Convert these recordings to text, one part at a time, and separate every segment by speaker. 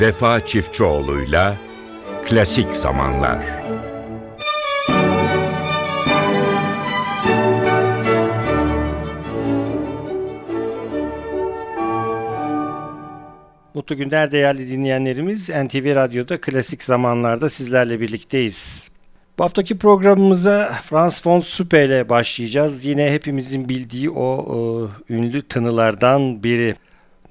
Speaker 1: Vefa Çiftçioğlu'yla Klasik Zamanlar.
Speaker 2: Mutlu günler değerli dinleyenlerimiz. NTV Radyo'da klasik zamanlarda sizlerle birlikteyiz. Bu haftaki programımıza Frans von Suppe ile başlayacağız. Yine hepimizin bildiği o, o ünlü tınılardan biri.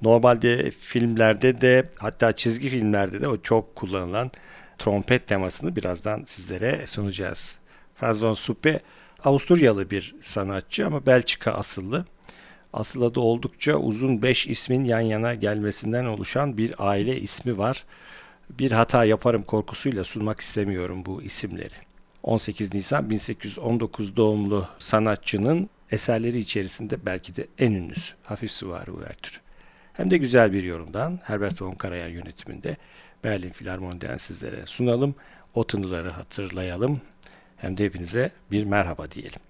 Speaker 2: Normalde filmlerde de hatta çizgi filmlerde de o çok kullanılan trompet temasını birazdan sizlere sunacağız. Frans von Suppe Avusturyalı bir sanatçı ama Belçika asıllı. Asıl adı oldukça uzun 5 ismin yan yana gelmesinden oluşan bir aile ismi var. Bir hata yaparım korkusuyla sunmak istemiyorum bu isimleri. 18 Nisan 1819 doğumlu sanatçının eserleri içerisinde belki de en ünlüsü. Hafif Süvari Uvertürü. Hem de güzel bir yorumdan Herbert von Karajan yönetiminde Berlin Filarmoni'den sizlere sunalım. O tınıları hatırlayalım. Hem de hepinize bir merhaba diyelim.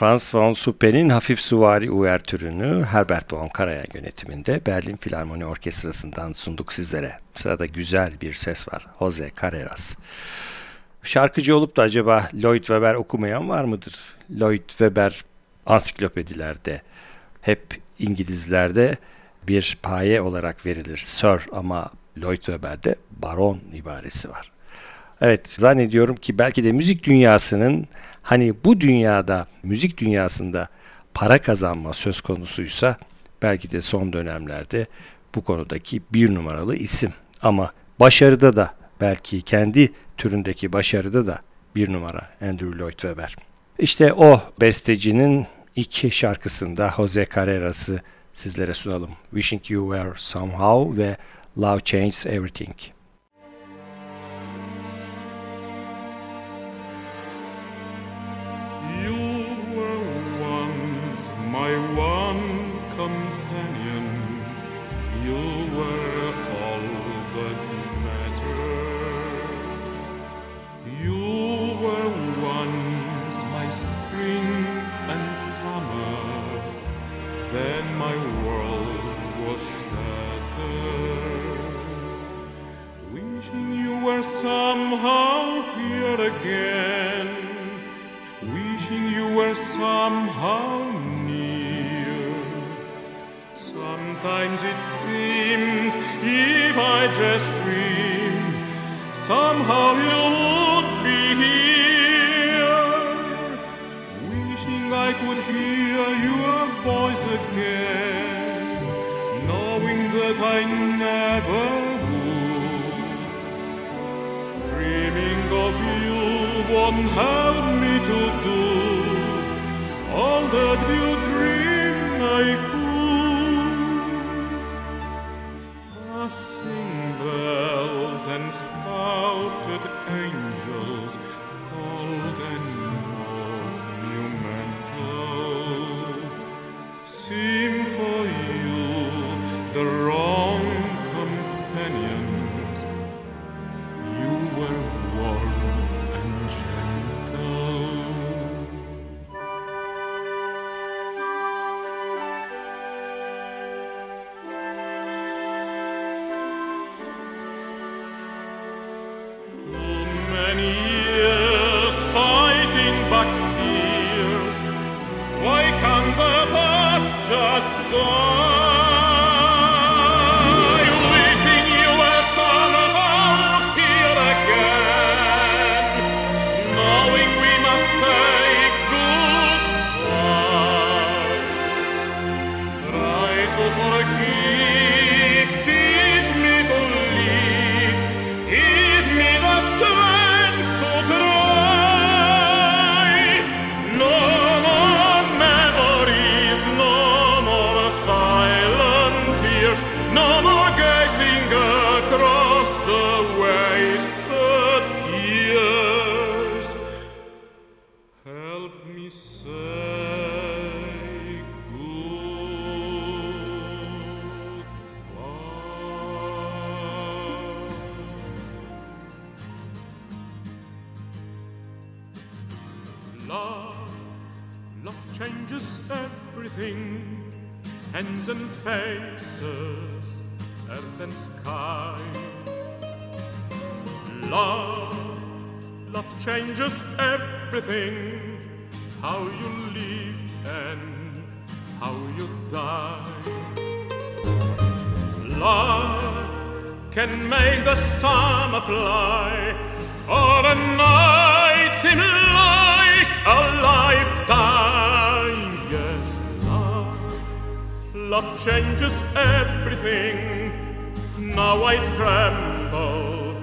Speaker 2: Franz von Suppe'nin Hafif Suvari Uvertürünü Herbert von Karajan yönetiminde Berlin Filarmoni Orkestrası'ndan sunduk sizlere. Sırada güzel bir ses var. Jose Carreras. Şarkıcı olup da acaba Lloyd Webber okumayan var mıdır? Lloyd Webber ansiklopedilerde hep İngilizlerde bir paye olarak verilir Sir ama Lloyd Webber'de baron ibaresi var. Evet zannediyorum ki belki de müzik dünyasının hani bu dünyada müzik dünyasında para kazanma söz konusuysa belki de son dönemlerde bu konudaki bir numaralı isim. Ama başarıda da belki kendi türündeki başarıda da bir numara Andrew Lloyd Webber. İşte o bestecinin iki şarkısında Jose Carreras'ı sizlere sunalım. Wishing You Were Somehow ve Love Changes Everything.
Speaker 3: I want. sing, hands and faces, earth and sky. Love, love changes everything, how you live and how you die. Love can make the summer fly, or a night seem like a lifetime. Now I tremble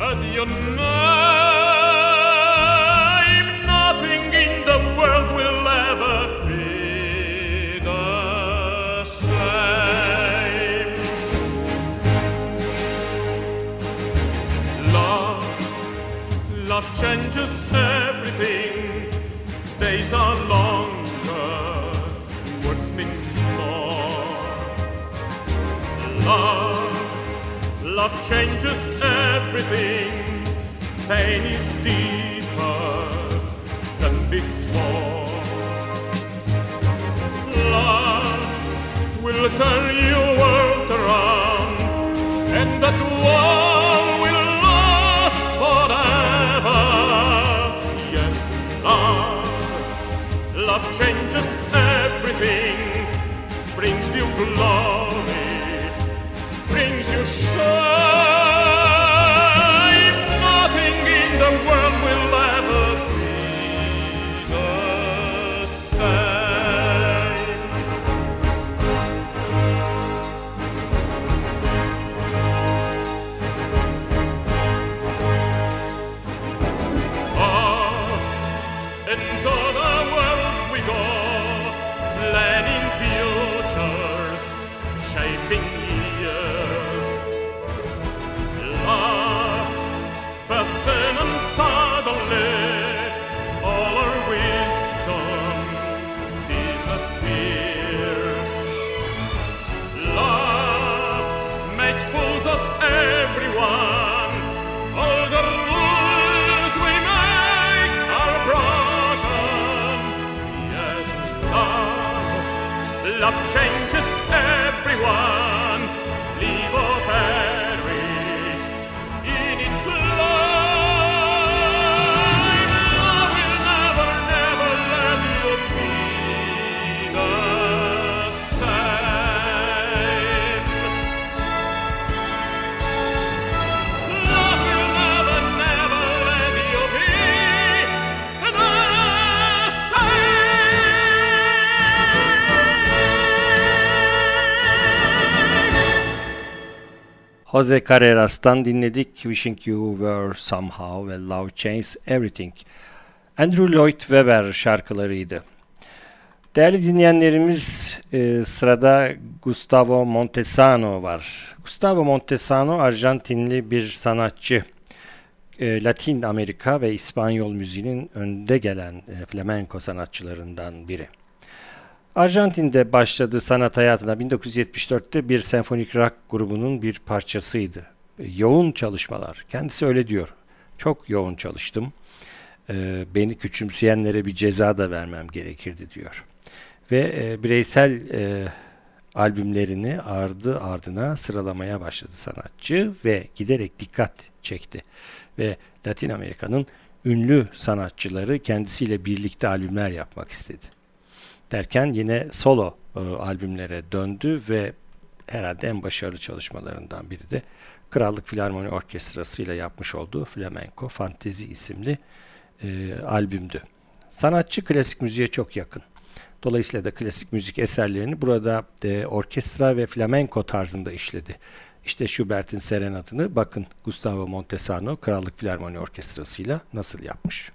Speaker 3: at your name. Love changes everything. Pain is deeper than before. Love will turn your world around, and that war will last forever. Yes, love, love changes.
Speaker 2: Jose Carreras'tan dinledik Wishing You Were Somehow ve Love Changes Everything. Andrew Lloyd Webber şarkılarıydı. Değerli dinleyenlerimiz e, sırada Gustavo Montesano var. Gustavo Montesano Arjantinli bir sanatçı. E, Latin Amerika ve İspanyol müziğinin önde gelen e, flamenco sanatçılarından biri. Arjantin'de başladığı sanat hayatına 1974'te bir senfonik rock grubunun bir parçasıydı. E, Yoğun çalışmalar. Kendisi öyle diyor. Çok yoğun çalıştım. E, Beni küçümseyenlere bir ceza da vermem gerekirdi diyor. Ve e, bireysel albümlerini ardı ardına sıralamaya başladı sanatçı ve giderek dikkat çekti. Ve Latin Amerika'nın ünlü sanatçıları kendisiyle birlikte albümler yapmak istedi derken yine solo e, albümlere döndü ve herhalde en başarılı çalışmalarından biri de Krallık Filarmoni Orkestrası ile yapmış olduğu Flamenco Fantezi isimli e, albümdü. Sanatçı klasik müziğe çok yakın. Dolayısıyla da klasik müzik eserlerini burada e, orkestra ve flamenco tarzında işledi. İşte Schubert'in Serenatını bakın Gustavo Montesano Krallık Filarmoni Orkestrası ile nasıl yapmış.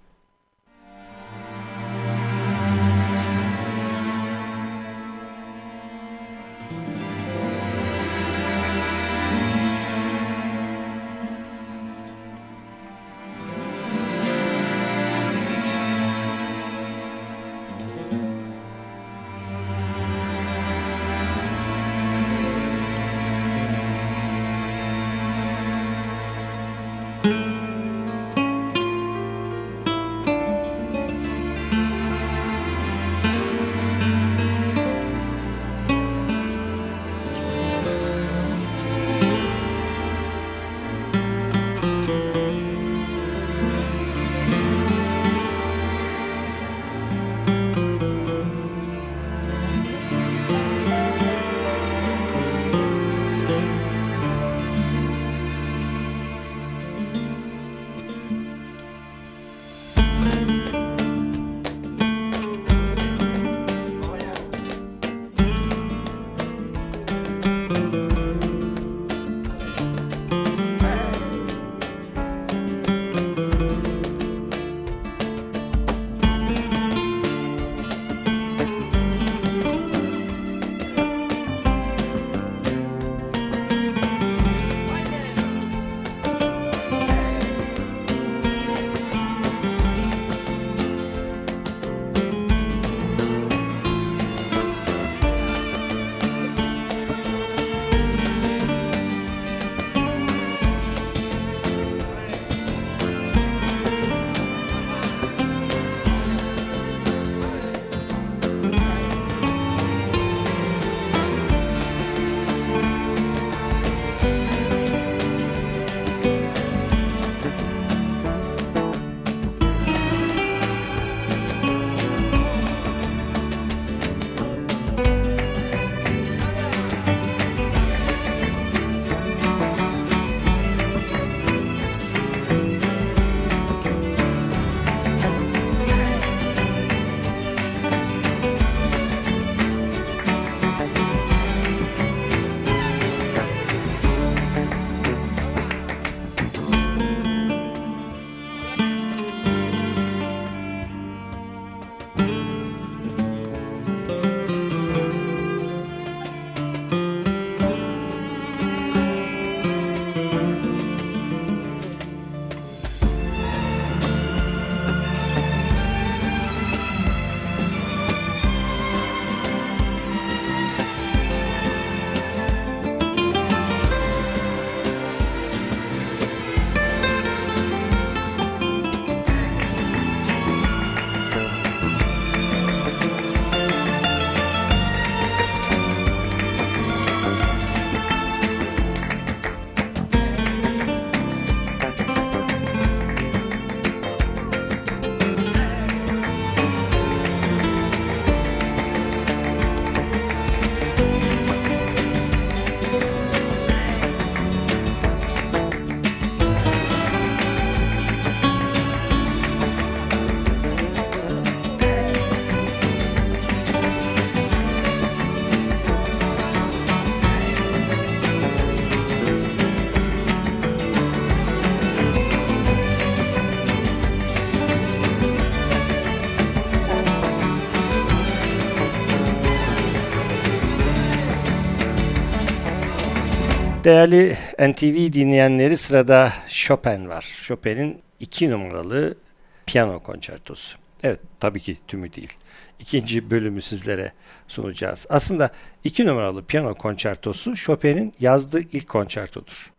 Speaker 2: Değerli NTV dinleyenleri sırada Chopin var. Chopin'in iki numaralı piyano konçertosu. Evet tabii ki tümü değil. İkinci bölümü sizlere sunacağız. Aslında iki numaralı piyano konçertosu Chopin'in yazdığı ilk konçertodur.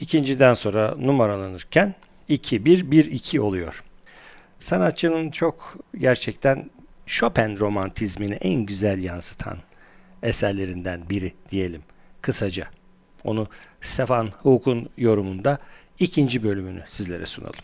Speaker 2: İkinciden sonra numaralanırken 2-1-1-2 oluyor. Sanatçının çok gerçekten Chopin romantizmini en güzel yansıtan eserlerinden biri diyelim kısaca. Onu Stefan Hawk'un yorumunda ikinci bölümünü sizlere sunalım.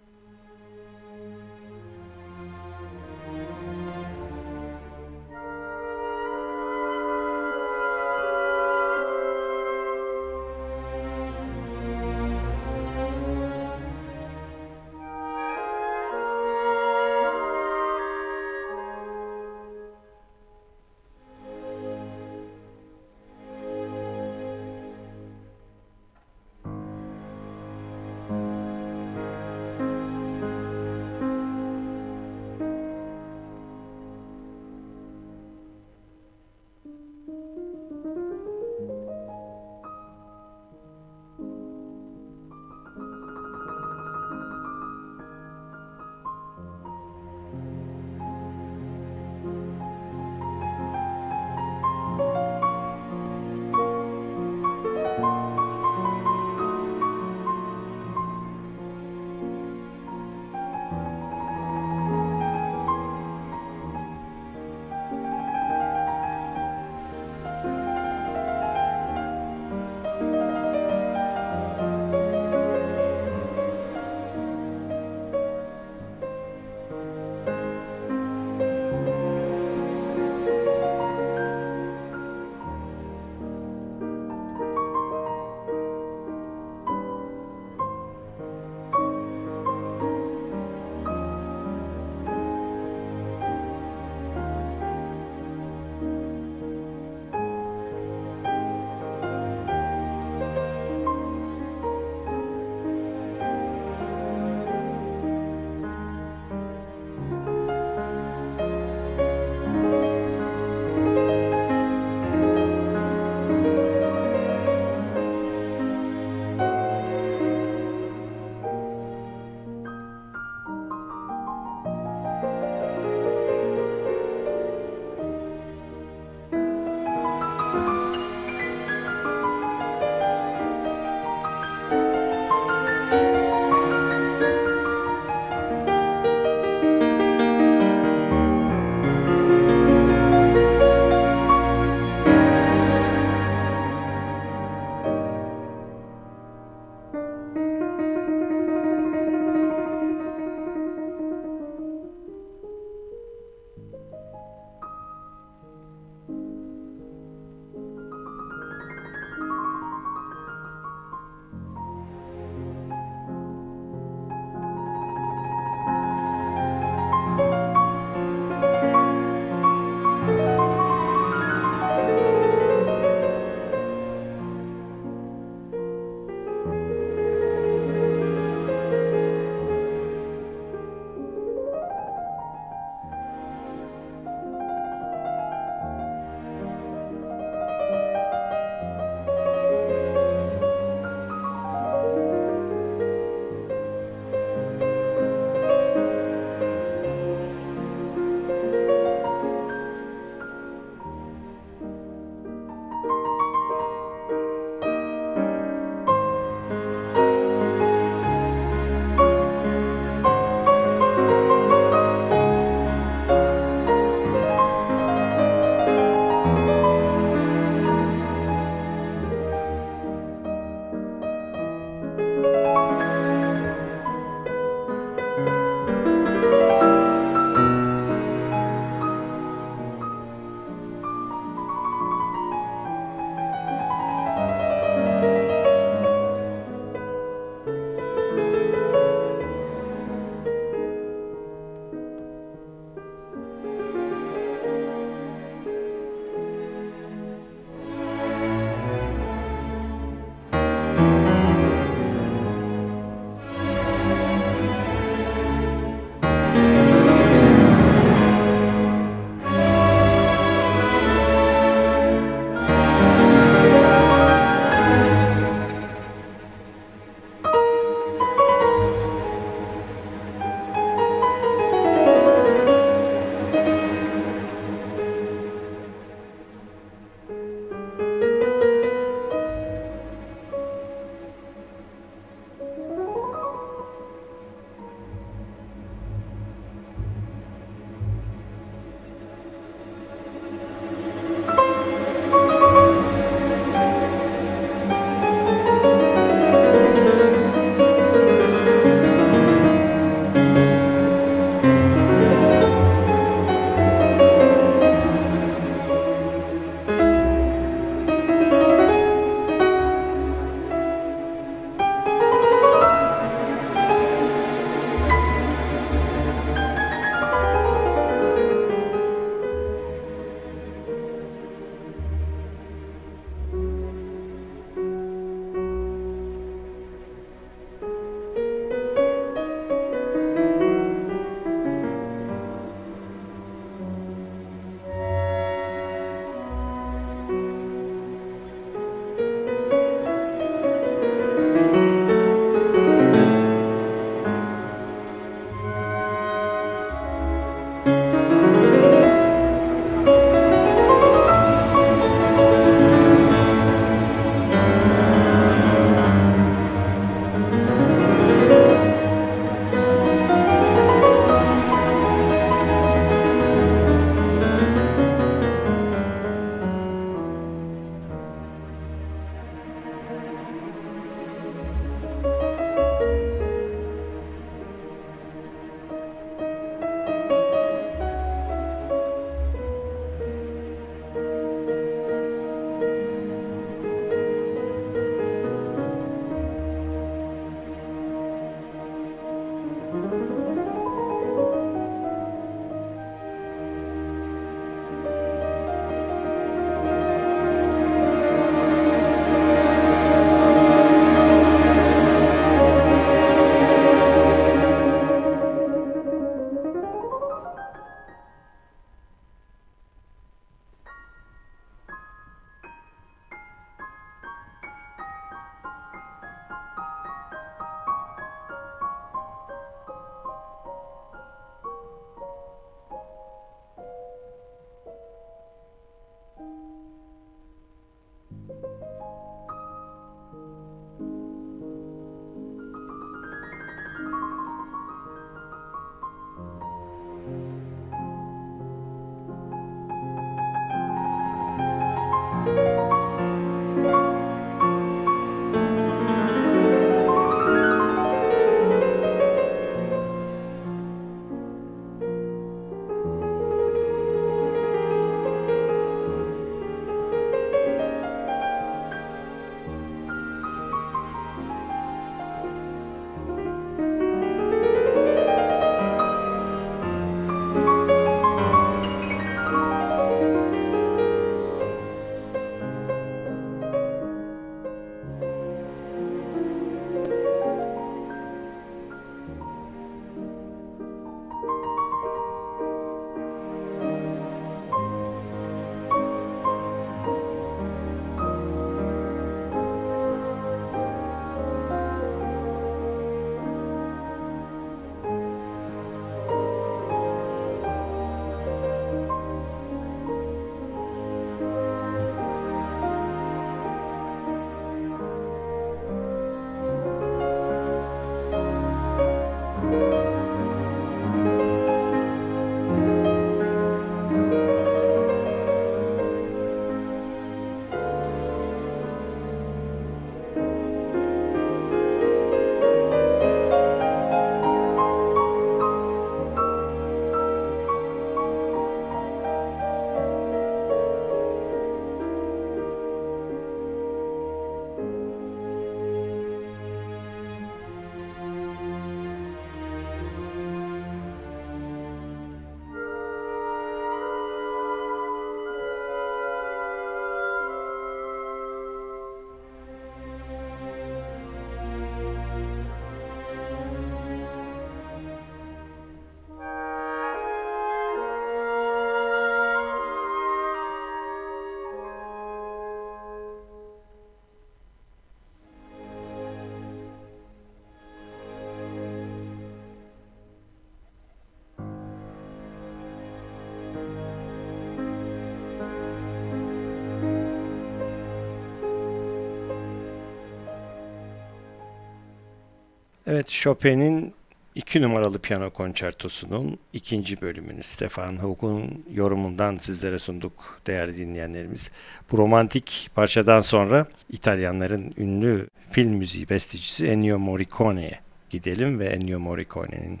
Speaker 2: Evet Chopin'in iki numaralı piyano konçertosunun ikinci bölümünü Stefan Hook'un yorumundan sizlere sunduk değerli dinleyenlerimiz. Bu romantik parçadan sonra İtalyanların ünlü film müziği bestecisi Ennio Morricone'ye gidelim ve Ennio Morricone'nin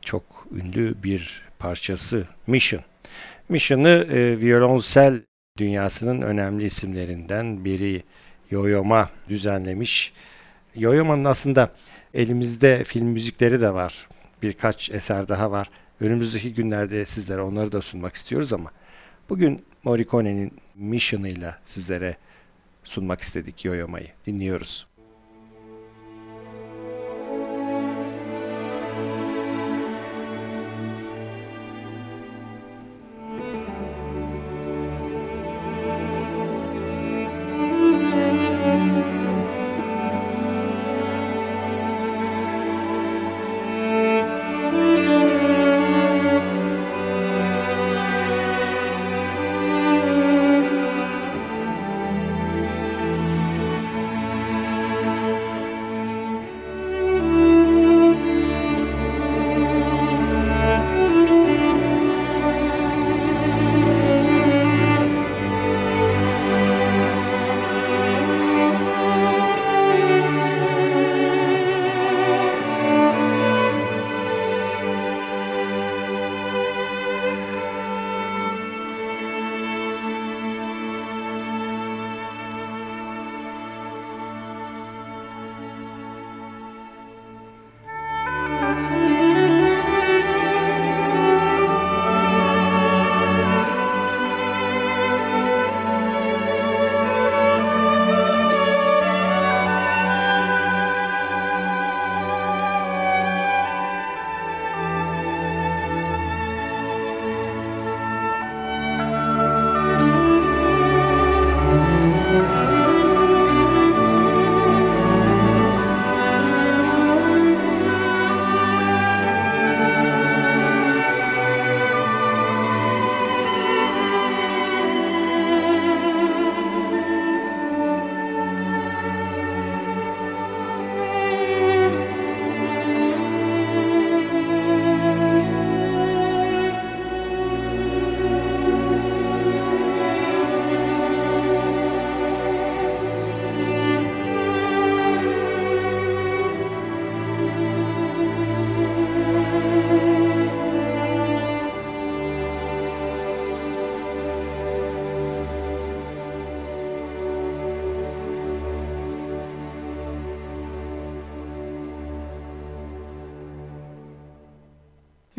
Speaker 2: çok ünlü bir parçası Mission. Mission'ı e, violonsel dünyasının önemli isimlerinden biri Yo-Yo düzenlemiş. Yo-Yo'nun aslında elimizde film müzikleri de var. Birkaç eser daha var. Önümüzdeki günlerde sizlere onları da sunmak istiyoruz ama bugün Morricone'nin Mission'ıyla sizlere sunmak istedik Yo-Yo'mayı. Dinliyoruz.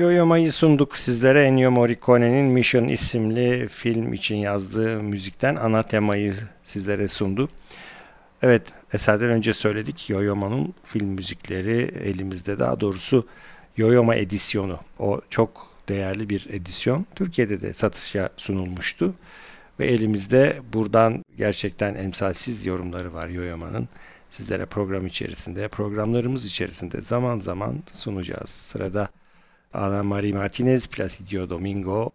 Speaker 2: Yoyomayı sunduk sizlere Ennio Morricone'nin Mission isimli film için yazdığı müzikten ana temayı sizlere sundu. Evet eserden önce söyledik Yoyoma'nın film müzikleri elimizde daha doğrusu Yoyoma edisyonu. O çok değerli bir edisyon. Türkiye'de de satışa sunulmuştu. Ve elimizde buradan gerçekten emsalsiz yorumları var Yoyoma'nın. Sizlere program içerisinde, programlarımız içerisinde zaman zaman sunacağız. Sırada Ana Marie Martinez, Placidio Domingo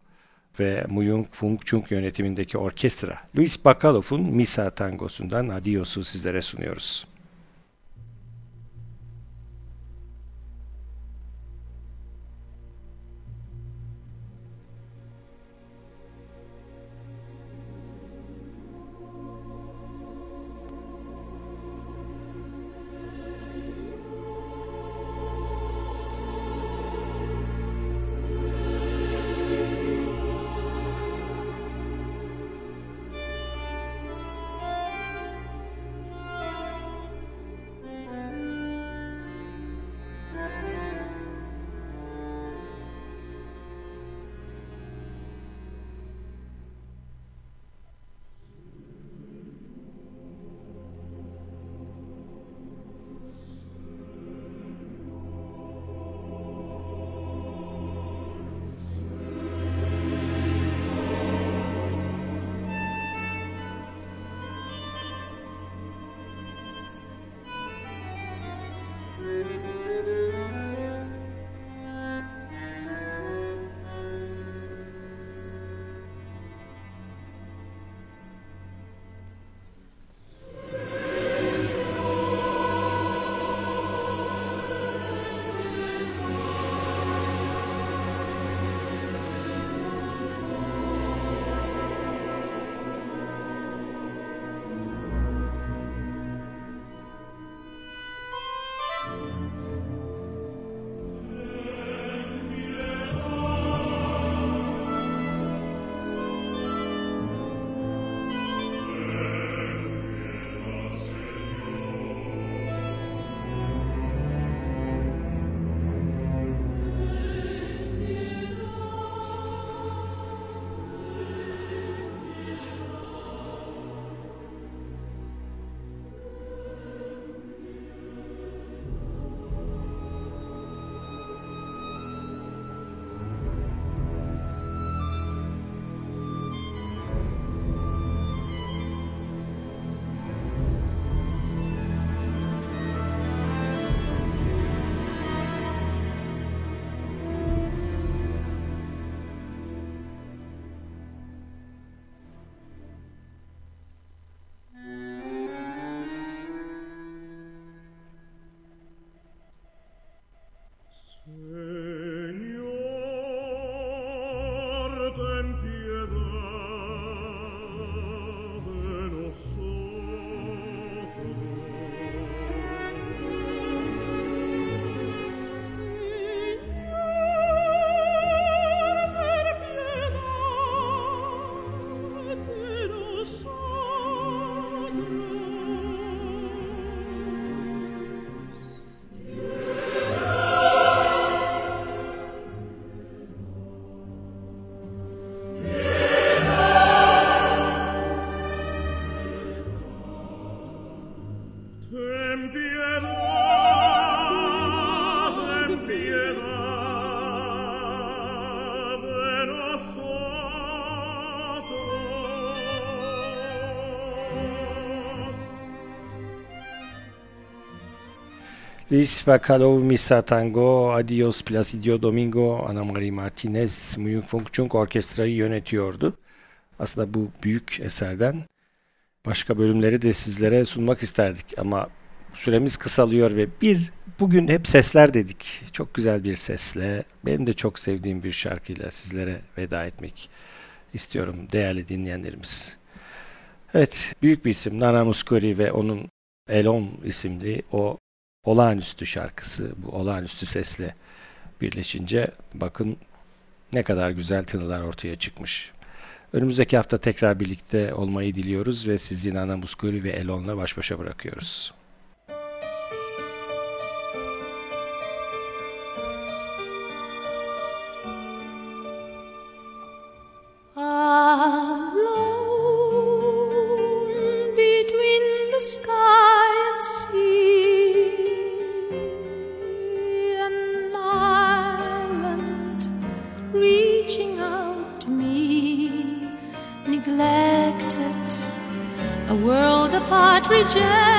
Speaker 2: ve Muyung Fung Chung yönetimindeki orkestra Luis Bakalov'un Misa tangosundan Adios'u sizlere sunuyoruz. Ispa Kalov Misa Tango, Adios Placidio Domingo, Ana Maria Martinez Muyuk Fongchung orkestrayı yönetiyordu. Aslında bu büyük eserden başka bölümleri de sizlere sunmak isterdik ama süremiz kısalıyor ve bir bugün hep sesler dedik. Çok güzel bir sesle, benim de çok sevdiğim bir şarkıyla sizlere veda etmek istiyorum değerli dinleyenlerimiz. Evet, büyük bir isim Nana Muscuri ve onun Elon isimli o Olağanüstü şarkısı bu olağanüstü sesle birleşince bakın ne kadar güzel tınılar ortaya çıkmış. Önümüzdeki hafta tekrar birlikte olmayı diliyoruz ve sizi Nana Muscuri ve Elon'la baş başa bırakıyoruz.
Speaker 4: Ah 这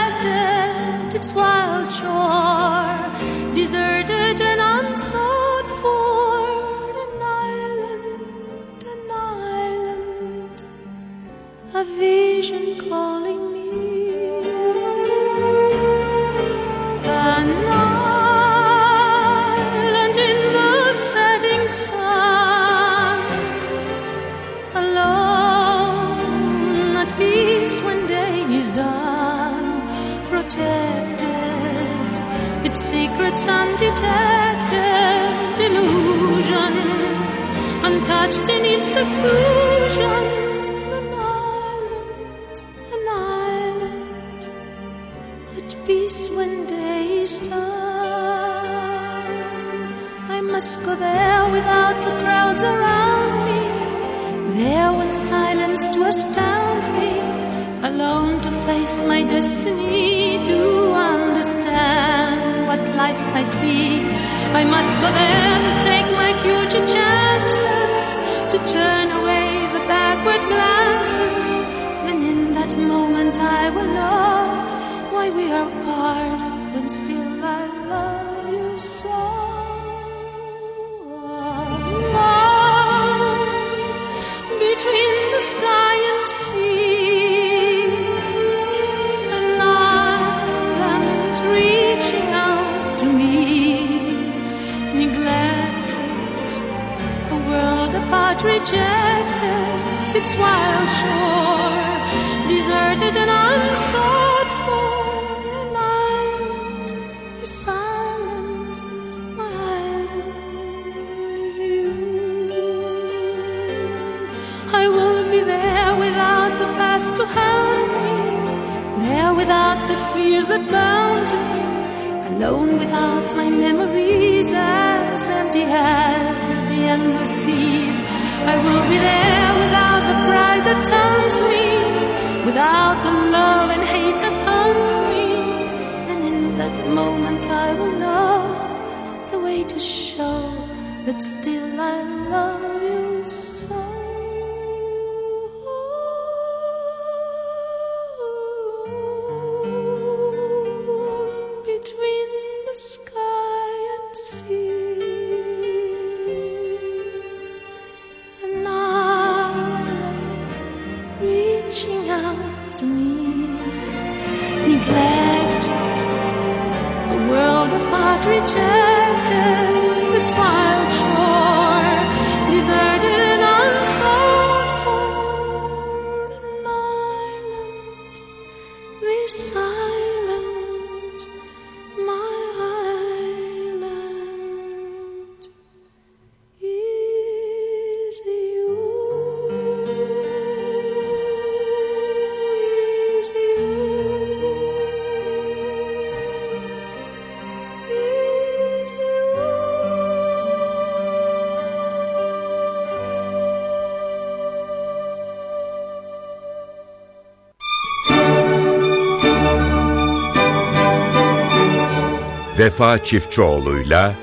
Speaker 1: Vefa Çiftçioğlu'yla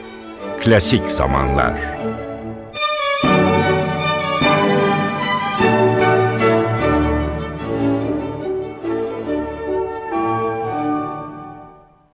Speaker 1: Klasik Zamanlar.